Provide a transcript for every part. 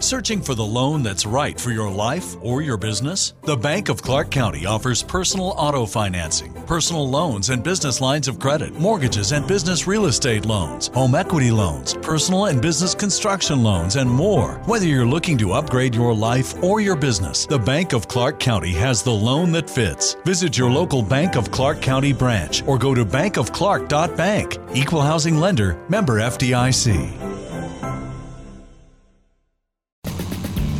Searching for the loan that's right for your life or your business? The Bank of Clark County offers personal auto financing, personal loans and business lines of credit, mortgages and business real estate loans, home equity loans, personal and business construction loans, and more. Whether you're looking to upgrade your life or your business, the Bank of Clark County has the loan that fits. Visit your local Bank of Clark County branch or go to bankofclark.bank. Equal housing lender, member FDIC.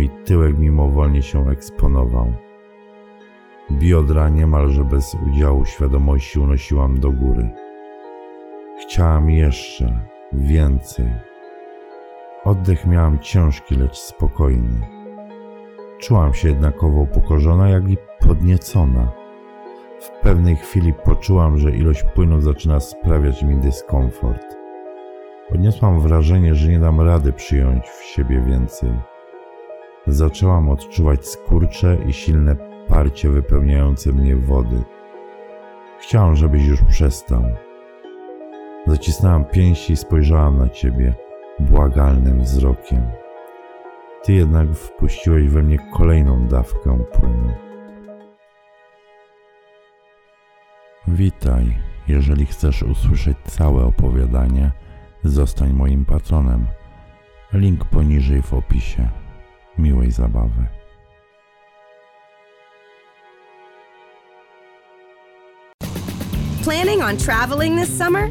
Mój tyłek mimowolnie się eksponował. Biodra niemalże bez udziału świadomości unosiłam do góry. Chciałam jeszcze więcej. Oddech miałam ciężki, lecz spokojny. Czułam się jednakowo upokorzona, jak i podniecona. W pewnej chwili poczułam, że ilość płynu zaczyna sprawiać mi dyskomfort. Odniosłam wrażenie, że nie dam rady przyjąć w siebie więcej. Zaczęłam odczuwać skurcze i silne parcie wypełniające mnie wody. Chciałam, żebyś już przestał. Zacisnęłam pięści i spojrzałam na ciebie błagalnym wzrokiem. Ty jednak wpuściłeś we mnie kolejną dawkę płynu. Witaj. Jeżeli chcesz usłyszeć całe opowiadanie, zostań moim patronem. Link poniżej w opisie. Miłej zabawy. Planning on traveling this summer?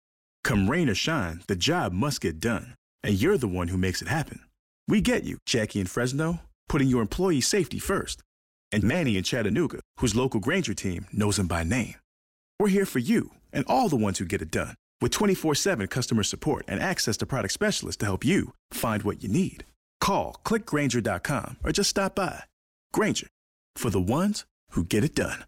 Come rain or shine, the job must get done. And you're the one who makes it happen. We get you, Jackie in Fresno, putting your employee safety first. And Manny in Chattanooga, whose local Grainger team knows him by name. We're here for you and all the ones who get it done with 24 7 customer support and access to product specialists to help you find what you need. Call clickgranger.com or just stop by. Grainger for the ones who get it done.